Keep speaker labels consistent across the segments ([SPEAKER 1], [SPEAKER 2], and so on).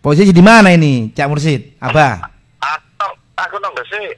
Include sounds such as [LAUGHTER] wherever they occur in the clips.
[SPEAKER 1] Posisi di mana ini, Cak Mursid? Abah.
[SPEAKER 2] Aku aku nang sih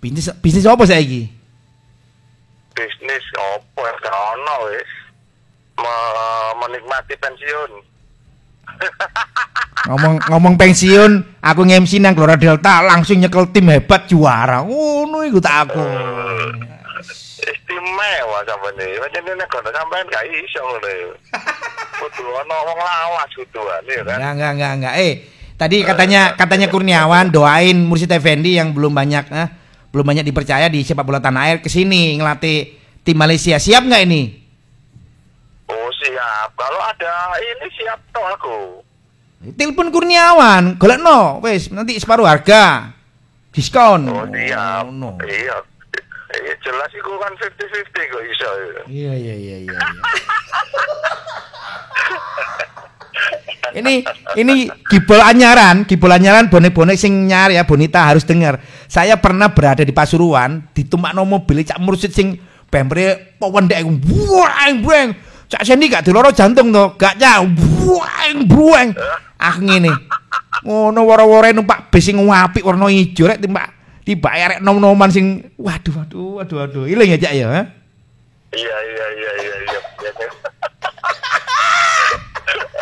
[SPEAKER 1] Bisnis bisnis apa saiki?
[SPEAKER 2] bisnis opo ya ono wis. Me- menikmati pensiun. [LAUGHS]
[SPEAKER 1] Ngomong ngomong pensiun, aku nge-MC nang Gelora Delta langsung nyekel tim hebat juara. Ngono iku tak aku.
[SPEAKER 2] Istimewa sampean iki. Pancen nek kono sampean gak iso ngono. [LAUGHS] Kudu ono wong lawas kuduan ya kan.
[SPEAKER 1] Enggak, enggak, enggak, enggak. Eh, tadi katanya katanya Kurniawan doain Mursid Effendi yang belum banyak eh, belum banyak dipercaya di sepak bola tanah air ke sini ngelatih tim Malaysia. Siap nggak ini?
[SPEAKER 2] Oh siap. Kalau ada ini siap toh aku.
[SPEAKER 1] Telepon Kurniawan, golekno wis nanti separuh harga. Diskon.
[SPEAKER 2] Oh siap.
[SPEAKER 1] no.
[SPEAKER 2] Iya. Iya jelas iku kan 50-50 kok iso.
[SPEAKER 1] Iya, iya, iya, iya. iya. [LAUGHS] ini ini gibol anyaran, gibol anyaran bonek-bonek sing nyar ya Bonita harus dengar. Saya pernah berada di Pasuruan, ditumpakno mobil Cak Mursid sing bembre pewendek buang buang. Cak Sendi gak diloro jantung to, gak nyah buang buang. Ah ngene. Ngono woro-woro numpak bis sing apik warna ijo rek timbak tiba arek nom-noman sing waduh waduh waduh waduh. Iling ya Cak ya.
[SPEAKER 2] Iya iya iya iya iya.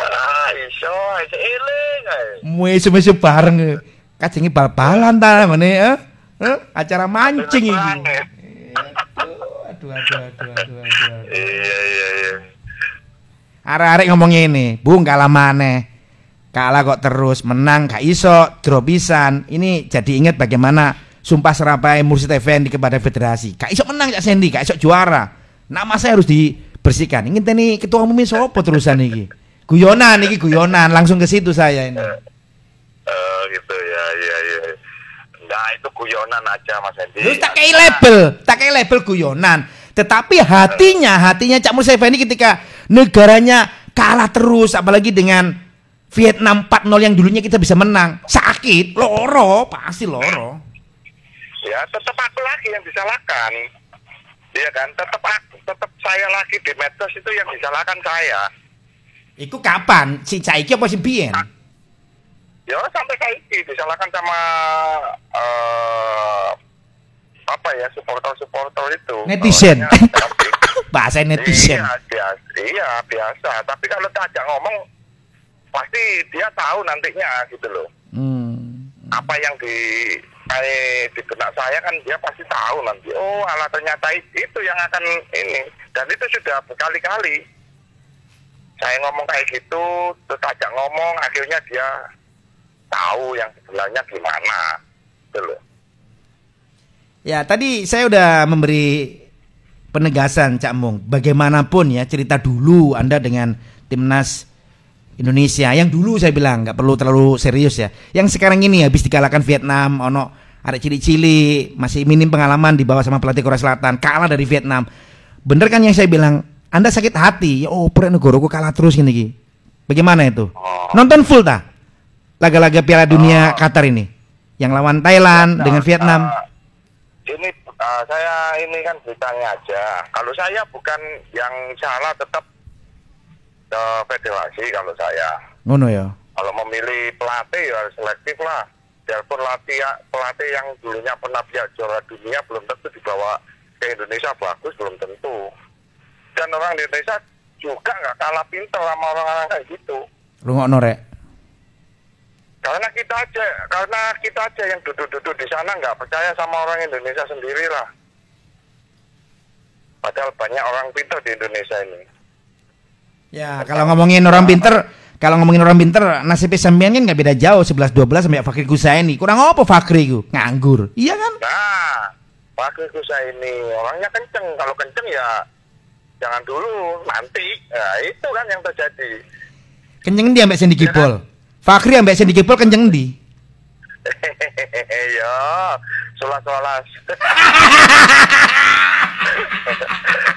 [SPEAKER 2] Ah, iso, iso eling ae.
[SPEAKER 1] Muesu-muesu bareng. Kajengi bal-balan ta ngene eh? Eh? Acara mancing iki.
[SPEAKER 2] Banget.
[SPEAKER 1] Aduh aduh aduh aduh aduh. aduh.
[SPEAKER 2] Iya iya iya.
[SPEAKER 1] Arek-arek ngomong ngene, Bung kalah maneh. Kalah kok terus, menang gak iso, pisan. Ini jadi ingat bagaimana sumpah serapai Mursid Effendi kepada federasi. Gak iso menang Cak Sendi, gak iso juara. Nama saya harus dibersihkan. Ingin tani ketua umum sopo terusan iki. Guyonan iki guyonan, langsung ke situ saya ini.
[SPEAKER 2] Eh gitu ya iya iya. Enggak itu guyonan aja Mas Hendi.
[SPEAKER 1] Terus tak kayak label, tak kayak label guyonan. Tetapi hatinya, hatinya Cak Musa Effendi ketika negaranya kalah terus, apalagi dengan Vietnam 4-0 yang dulunya kita bisa menang, sakit, loro, pasti loro.
[SPEAKER 2] Ya tetap aku lagi yang disalahkan. Iya kan, tetap aku, tetap saya lagi di medsos itu yang disalahkan saya.
[SPEAKER 1] Iku kapan? Si Caiki apa si Bien?
[SPEAKER 2] Ya sampai ini disalahkan sama eh apa ya supporter-supporter itu.
[SPEAKER 1] Netizen. [LAUGHS] Bahasa netizen.
[SPEAKER 2] Iya biasa, iya biasa. Tapi kalau diajak ngomong pasti dia tahu nantinya gitu loh.
[SPEAKER 1] Hmm.
[SPEAKER 2] Apa yang di di benak saya kan dia pasti tahu nanti. Oh, alah ternyata itu yang akan ini. Dan itu sudah berkali-kali. Saya ngomong kayak gitu, terus ajak ngomong, akhirnya dia tahu yang sebenarnya gimana. Gitu.
[SPEAKER 1] Ya, tadi saya udah memberi penegasan Cak Mung. Bagaimanapun ya cerita dulu Anda dengan timnas Indonesia yang dulu saya bilang nggak perlu terlalu serius ya. Yang sekarang ini habis dikalahkan Vietnam, ono ada cili-cili masih minim pengalaman di bawah sama pelatih Korea Selatan, kalah dari Vietnam. Bener kan yang saya bilang? Anda sakit hati, ya oh pura negara kalah terus gini gini. Bagaimana itu?
[SPEAKER 2] Oh.
[SPEAKER 1] Nonton full tak? Laga-laga Piala Dunia
[SPEAKER 2] Oh.
[SPEAKER 1] Qatar ini, yang lawan Thailand
[SPEAKER 2] Nah,
[SPEAKER 1] dengan Vietnam.
[SPEAKER 2] uh, ini uh, saya ini kan beritanya aja. Kalau saya bukan yang salah tetap ke federasi kalau saya.
[SPEAKER 1] Ngono ya.
[SPEAKER 2] Kalau memilih pelatih ya harus selektif lah. Biarpun latih pelatih yang dulunya pernah piala juara dunia belum tentu dibawa ke Indonesia bagus belum tentu. Dan orang di Indonesia juga nggak kalah pintar sama orang-orang kayak gitu.
[SPEAKER 1] Rungokno rek.
[SPEAKER 2] Karena kita aja, karena kita aja yang duduk-duduk di sana nggak percaya sama orang Indonesia sendiri lah. Padahal banyak orang pintar di Indonesia ini.
[SPEAKER 1] Ya, kalau ngomongin orang pinter, kalau ngomongin orang pinter, nasibnya sampean kan nggak beda jauh 11 12 sampai Fakri Kusaini. Kurang apa Fakri ku? Nganggur. Iya kan?
[SPEAKER 2] Nah, Pak Kusa ini orangnya kenceng. Kalau kenceng ya jangan dulu, nanti. Nah, itu kan yang terjadi.
[SPEAKER 1] Kenceng dia ambek Sandy Kipol. Fakri ambek Sandy Kipol kenceng di. [LAUGHS]
[SPEAKER 2] ya, solas-solas. [LAUGHS]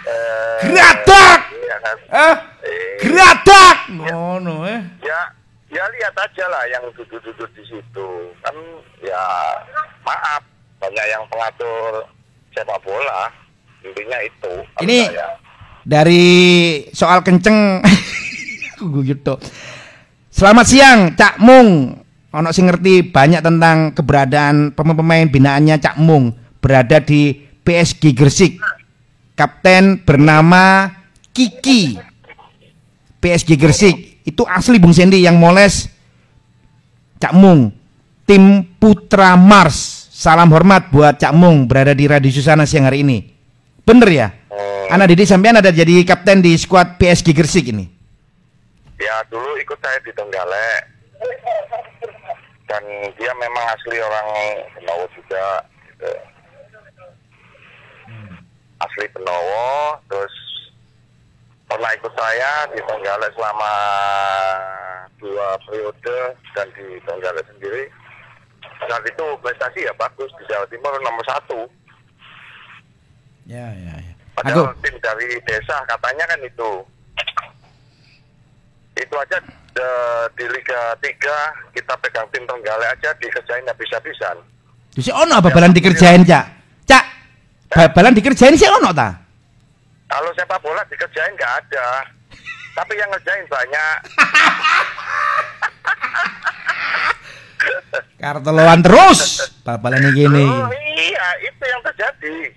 [SPEAKER 2] Eh,
[SPEAKER 1] Geratak!
[SPEAKER 2] Iya kan?
[SPEAKER 1] Eh,
[SPEAKER 2] Eh,
[SPEAKER 1] geratak. Ngono eh.
[SPEAKER 2] ya ya lihat aja lah yang duduk-duduk di situ kan ya maaf banyak yang pengatur sepak bola intinya itu
[SPEAKER 1] Ini-
[SPEAKER 2] saya.
[SPEAKER 1] Dari soal kenceng [LAUGHS] gugut. Selamat siang, Cak Mung. Ono sing ngerti banyak tentang keberadaan pemain-pemain binaannya Cak Mung berada di PSG Gresik. Kapten bernama Kiki. PSG Gresik itu asli Bung Sendi yang moles Cak Mung. Tim Putra Mars. Salam hormat buat Cak Mung berada di Radio Susana siang hari ini. Bener ya? Anak Didi sampean ada jadi kapten di skuad PSG Gresik ini.
[SPEAKER 2] ya dulu ikut saya di Tenggalek dan dia memang asli orang Benowo juga gitu. asli Benowo terus pernah ikut saya di Tenggalek selama dua periode dan di Tenggalek sendiri saat itu prestasi ya bagus di Jawa Timur nomor satu
[SPEAKER 1] Ya, ya, ya.
[SPEAKER 2] Padahal tim dari desa katanya kan itu. Itu aja eh, di Liga 3 kita pegang tim Tenggalek aja dikerjain habis-habisan.
[SPEAKER 1] Terus ono apa balan dikerjain, Cak? Cak, ba- balan dikerjain sih ono ta?
[SPEAKER 2] Kalau sepak bola dikerjain nggak ada. Tapi yang ngerjain banyak. [LAUGHS]
[SPEAKER 1] Karteloan terus. Bal-balan iki gini.
[SPEAKER 2] Oh iya, itu yang terjadi.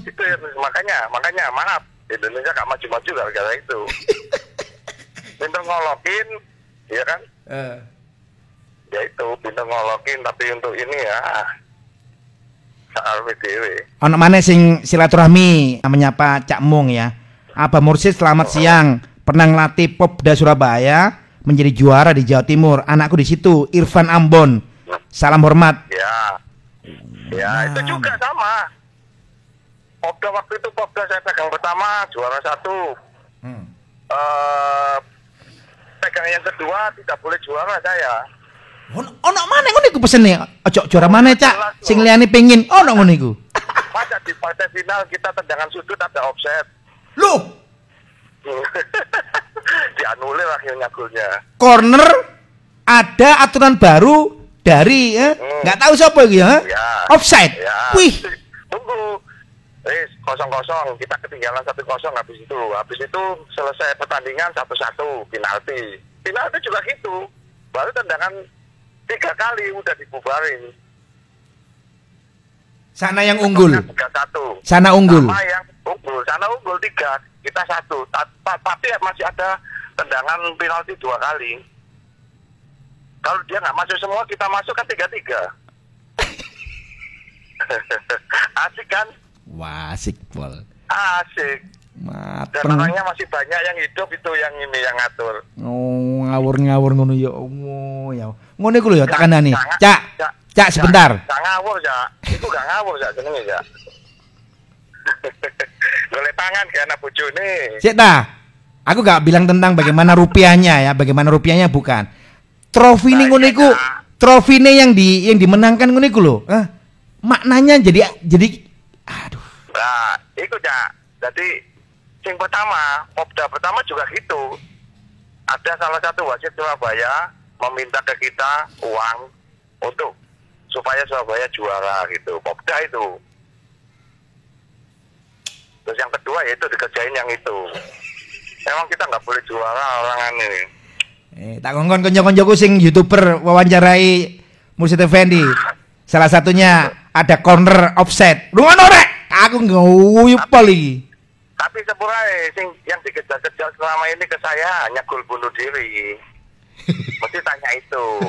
[SPEAKER 2] Itu makanya, makanya maaf. Indonesia gak maju-maju gara-gara itu. [LAUGHS] Pinter ngolokin, ya kan?
[SPEAKER 1] Eh.
[SPEAKER 2] Ya itu, pinter ngolokin. Tapi untuk ini ya, soal PDW.
[SPEAKER 1] Ono mana sing silaturahmi menyapa Cak Mung ya. Abah Mursid selamat siang. Pernah ngelatih Popda Surabaya menjadi juara di Jawa Timur. Anakku di situ Irfan Ambon. Salam hormat.
[SPEAKER 2] Ya, ya
[SPEAKER 1] Nah.
[SPEAKER 2] itu juga sama. Popda waktu itu Popda saya pegang pertama juara satu.
[SPEAKER 1] Hmm.
[SPEAKER 2] Eh pegang yang kedua tidak boleh juara saya.
[SPEAKER 1] Ono ono mana ngono iku pesene? Ojo juara mana, Cak? Sing liyane pengin ono ngono iku. [LAUGHS]
[SPEAKER 2] Masa di partai final kita tendangan sudut ada offset.
[SPEAKER 1] Loh, [LAUGHS]
[SPEAKER 2] Dianulir akhirnya golnya.
[SPEAKER 1] corner ada aturan baru dari eh,
[SPEAKER 2] Hmm.
[SPEAKER 1] nggak tahu siapa gitu ya.
[SPEAKER 2] Ya.
[SPEAKER 1] Offside.
[SPEAKER 2] Ya.
[SPEAKER 1] Wih,
[SPEAKER 2] Tunggu. Eh, kosong kosong. Kita ketinggalan satu kosong habis itu. Habis itu selesai pertandingan satu satu penalti. Penalti juga gitu. Baru tendangan tiga kali udah dibubarin.
[SPEAKER 1] sana yang unggul.
[SPEAKER 2] Satu.
[SPEAKER 1] Sana unggul.
[SPEAKER 2] Sama yang unggul. Sana unggul tiga. Kita satu. Ta- ta- Tapi masih ada tendangan penalti dua kali. Kalau dia nggak masuk semua, kita masuk kan tiga tiga. [LAUGHS] Asik kan?
[SPEAKER 1] Wah, asik pol.
[SPEAKER 2] Asik. Dan
[SPEAKER 1] Mateng.
[SPEAKER 2] orangnya masih banyak yang hidup itu yang ini yang ngatur.
[SPEAKER 1] Oh, ngawur-ngawur ngono ya Allah ya. Ngono iku lho ya tak.
[SPEAKER 2] Jangan-
[SPEAKER 1] Cak,
[SPEAKER 2] Cak,
[SPEAKER 1] Cak sebentar.
[SPEAKER 2] Gak ngawur ya. Itu gak ngawur ya jenenge ya. [LAUGHS] Golek tangan ke anak bojone.
[SPEAKER 1] Sik ta. Aku gak bilang tentang bagaimana rupiahnya ya, bagaimana rupiahnya bukan. Trofi ini
[SPEAKER 2] Nah,
[SPEAKER 1] ngono
[SPEAKER 2] iya,
[SPEAKER 1] iku,
[SPEAKER 2] Cak.
[SPEAKER 1] trofi ini yang di yang dimenangkan ngono iku lho. Eh, maknanya jadi jadi
[SPEAKER 2] itu ya. Jadi yang pertama, Popda pertama juga gitu. Ada salah satu wasit Surabaya meminta ke kita uang untuk supaya Surabaya juara gitu. Popda itu. Terus yang kedua yaitu dikerjain yang itu. Emang kita nggak boleh juara orang ini.
[SPEAKER 1] Eh, tak ngongkon konco-koncoku sing YouTuber wawancarai Mursid Effendi. Salah satunya ada corner offset. Rungono rek. Aku nguyup iki.
[SPEAKER 2] Tapi sepuluh sing yang dikejar-kejar selama ini ke saya hanya gol bunuh diri. [LAUGHS] Mesti tanya itu. [LAUGHS]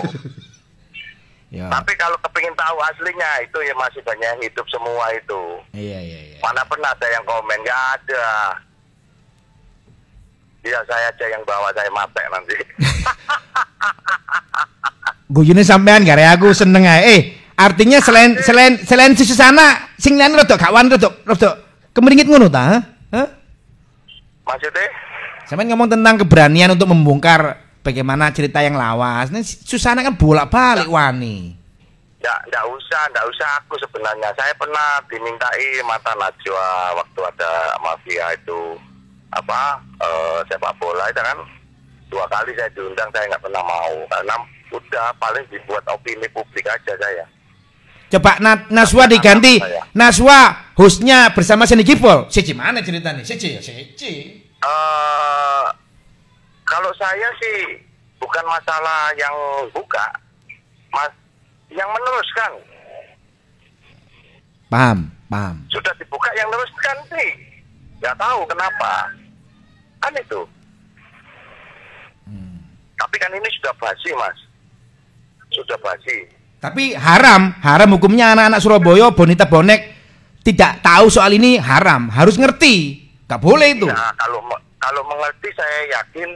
[SPEAKER 1] Ya.
[SPEAKER 2] Tapi kalau kepingin tahu aslinya itu ya masih banyak yang hidup semua itu.
[SPEAKER 1] Iya iya iya.
[SPEAKER 2] Mana pernah ada yang komen nggak ada. Iya saya aja yang bawa saya mate nanti. [LAUGHS]
[SPEAKER 1] Guyune sampean gare aku seneng ae. Eh, artinya selain selain selain sisi sana sing liyan rada gak wan rada rada kemeringit ngono ta? Hah? Hah?
[SPEAKER 2] Maksudnya?
[SPEAKER 1] Sampean ngomong tentang keberanian untuk membongkar bagaimana cerita yang lawas. Ini Susana kan bolak-balik wani.
[SPEAKER 2] Ya, nggak usah, nggak usah aku sebenarnya. Saya pernah dimintai mata najwa waktu ada mafia itu apa eh, sepak bola itu kan dua kali saya diundang saya nggak pernah mau karena udah paling dibuat opini publik aja saya.
[SPEAKER 1] Coba na Naswa diganti. Naswa hostnya bersama Seni Gipol. Siji mana ceritanya? Siji ya, siji.
[SPEAKER 2] eh kalau saya sih bukan masalah yang buka, mas yang meneruskan
[SPEAKER 1] Paham, paham.
[SPEAKER 2] sudah dibuka yang meneruskan sih nggak tahu kenapa kan itu tapi kan ini sudah basi mas sudah basi
[SPEAKER 1] Tapi haram, haram hukumnya anak-anak Surabaya, bonita bonek tidak tahu soal ini haram, harus ngerti. Gak boleh itu.
[SPEAKER 2] ya kalau kalau mengerti saya yakin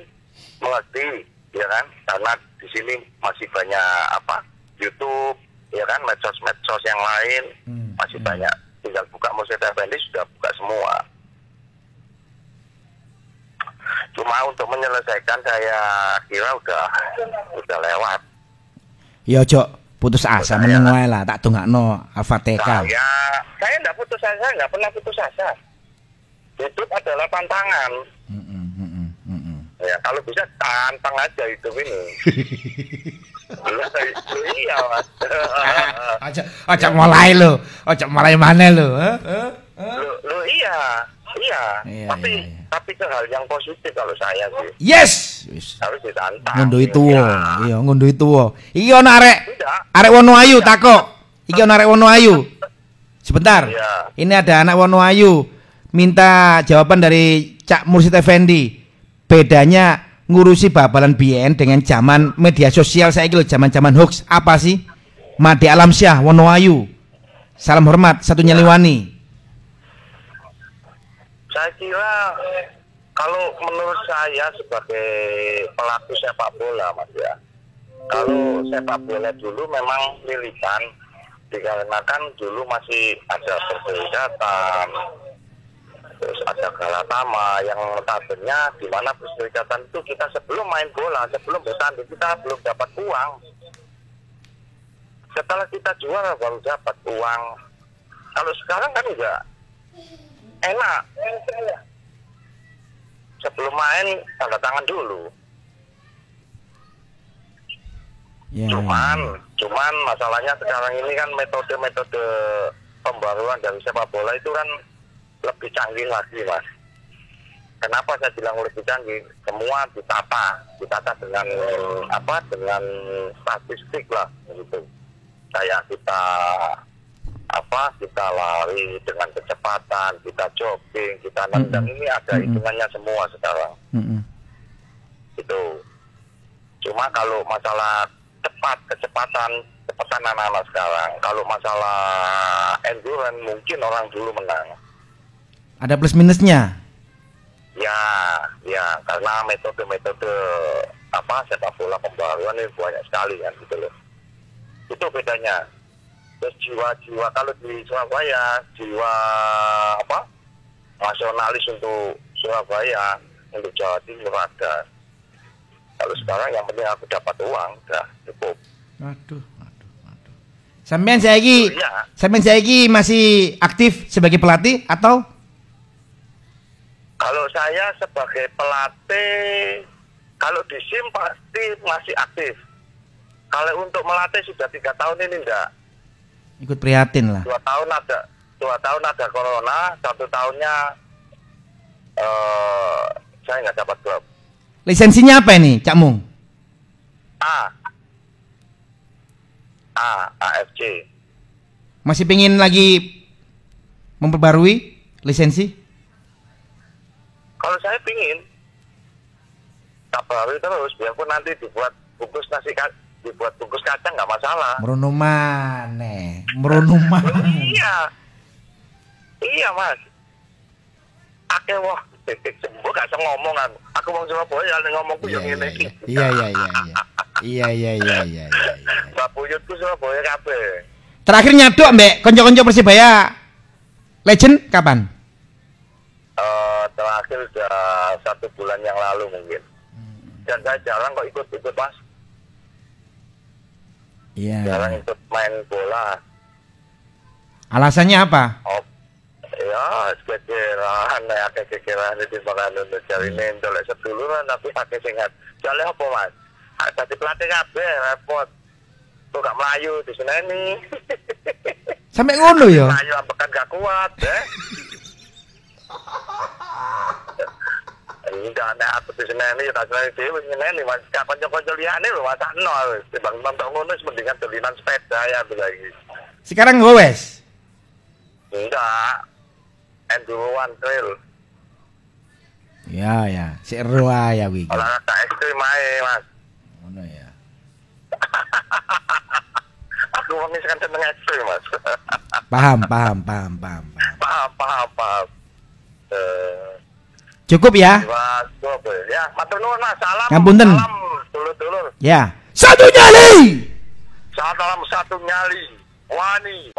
[SPEAKER 2] mengerti ya kan? Karena di sini masih banyak apa YouTube ya kan? Medsos-medsos yang lain.
[SPEAKER 1] Hmm,
[SPEAKER 2] masih
[SPEAKER 1] hmm.
[SPEAKER 2] banyak. Tinggal buka Muslim Effendi sudah buka semua. Cuma untuk menyelesaikan saya kira udah udah lewat.
[SPEAKER 1] Ya ojo putus asa meneng wae lah, tak tungakno Al-Fatihah.
[SPEAKER 2] saya saya nggak putus asa nggak pernah putus asa hidup adalah tantangan
[SPEAKER 1] Mm-mm, mm-mm, mm-mm.
[SPEAKER 2] ya kalau bisa tantang aja hidup ini [LAUGHS] iya mas
[SPEAKER 1] Ojo ojo mulai lo, ojo mulai mana lo? Hah? Hah?
[SPEAKER 2] lu, lu iya iya
[SPEAKER 1] Iya,
[SPEAKER 2] tapi
[SPEAKER 1] iya, iya.
[SPEAKER 2] tapi ke hal yang positif kalau saya sih
[SPEAKER 1] Yes. Wis.
[SPEAKER 2] harus ditantang
[SPEAKER 1] Ngunduhi
[SPEAKER 2] Ya.
[SPEAKER 1] tuwa, iya ngunduhi tuwa. Iki ono arek arek Wonoayu takok. Iki ono arek Wonoayu. Sebentar.
[SPEAKER 2] Iya.
[SPEAKER 1] Ini ada anak Wonoayu minta jawaban dari Cak Mursid Effendi. Bedanya ngurusi babalan BN dengan zaman media sosial saya gitu zaman-zaman hoax apa sih? Made Alamsyah Wonoayu. Salam hormat satu nyaliwani.
[SPEAKER 2] Saya kira kalau menurut saya sebagai pelaku sepak bola mas ya kalau sepak bola dulu memang militan dikarenakan dulu masih ada perserikatan terus ada Galatama yang notabene di mana perserikatan itu kita sebelum main bola sebelum bertanding kita belum dapat uang. Setelah kita juara baru dapat uang. Kalau sekarang kan enggak enak. Sebelum main tanda tangan dulu.
[SPEAKER 1] Ya.
[SPEAKER 2] cuman cuman masalahnya sekarang ini kan metode-metode pembaruan dari sepak bola itu kan lebih canggih lagi mas. Kenapa saya bilang lebih canggih? Semua ditata ditata dengan apa dengan statistik lah gitu. Kayak kita apa kita lari dengan kecepatan kita jogging kita nendang
[SPEAKER 1] Mm-mm.
[SPEAKER 2] ini ada hitungannya semua sekarang.
[SPEAKER 1] Mm-mm.
[SPEAKER 2] itu cuma kalau masalah cepat kecepatan kecepatan anak-anak sekarang. Kalau masalah endurance mungkin orang dulu menang.
[SPEAKER 1] Ada plus minusnya.
[SPEAKER 2] ya ya. Karena metode-metode apa sepak bola pembaruan ini banyak sekali kan gitu loh. Itu bedanya terus jiwa-jiwa kalau di Surabaya jiwa apa nasionalis untuk Surabaya untuk Jawa Timur ada kalau sekarang yang penting aku dapat uang udah cukup
[SPEAKER 1] Aduh, aduh, aduh. Sampean saya lagi,
[SPEAKER 2] Iya.
[SPEAKER 1] sampean saya lagi masih aktif sebagai pelatih atau
[SPEAKER 2] Kalau saya sebagai pelatih, kalau di SIM pasti masih aktif. Kalau untuk melatih sudah tiga tahun ini enggak.
[SPEAKER 1] Ikut prihatin lah.
[SPEAKER 2] Dua tahun ada, dua tahun ada corona, satu tahunnya eh saya nggak dapat klub.
[SPEAKER 1] Lisensinya apa ini, Cak Mung?
[SPEAKER 2] A, A, AFC.
[SPEAKER 1] Masih pengen lagi memperbarui lisensi?
[SPEAKER 2] Kalau saya pingin, tak baru terus, biarpun nanti dibuat bungkus nasi ka- dibuat bungkus kacang nggak masalah.
[SPEAKER 1] Merono
[SPEAKER 2] Oh,
[SPEAKER 1] maneh.
[SPEAKER 2] iya. Iya, Mas. Akeh wah, gue gak bisa ngomong kan. Aku mau Surabaya yang ngomongku yang
[SPEAKER 1] iya,
[SPEAKER 2] ini.
[SPEAKER 1] iya. Iya, iya, iya, iya. Iya, iya, iya, iya, iya, iya.
[SPEAKER 2] Mbak Buyutku Surabaya kabeh.
[SPEAKER 1] Terakhir nyaduk Mbak, konco-konco Persibaya Legend kapan?
[SPEAKER 2] Eh, terakhir udah satu bulan yang lalu mungkin. Dan saya jarang kok ikut-ikut, Mas. Jarang
[SPEAKER 1] Iya.
[SPEAKER 2] ikut main bola.
[SPEAKER 1] Alasannya apa?
[SPEAKER 2] Oh, ya, kekeran, ya kekeran itu makan untuk cari ini, dolek seduluran tapi pakai singkat. Soalnya apa mas? Ada di pelatih kabeh repot. Tuh gak melayu di sini ini.
[SPEAKER 1] Sampai ngono ya?
[SPEAKER 2] Melayu ambekan gak kuat, eh. [LAUGHS] Enggak, nek aku di seneni ya tak seneni dhewe nyeneni Mas. Gak kanca-kanca liyane lho Mas nol. Nonton ngono wis mendingan dolinan sepeda ya aku lagi.
[SPEAKER 1] Sekarang gowes.
[SPEAKER 2] Enggak. Enduro one trail.
[SPEAKER 1] Ya ya, seru ya wiki.
[SPEAKER 2] Olahraga ekstrim ae, Mas.
[SPEAKER 1] Ngono ya.
[SPEAKER 2] Aku wong kan seneng ekstrim, Mas.
[SPEAKER 1] Paham, paham, paham, paham. paham.
[SPEAKER 2] paham, paham, paham. Eh,
[SPEAKER 1] Cukup ya?
[SPEAKER 2] Apa ya? Ya, matur nuwun Mas. Salam.
[SPEAKER 1] Ngapunten.
[SPEAKER 2] Salam dulur-dulur.
[SPEAKER 1] Ya. Satu nyali.
[SPEAKER 2] Salam satu nyali. Wani.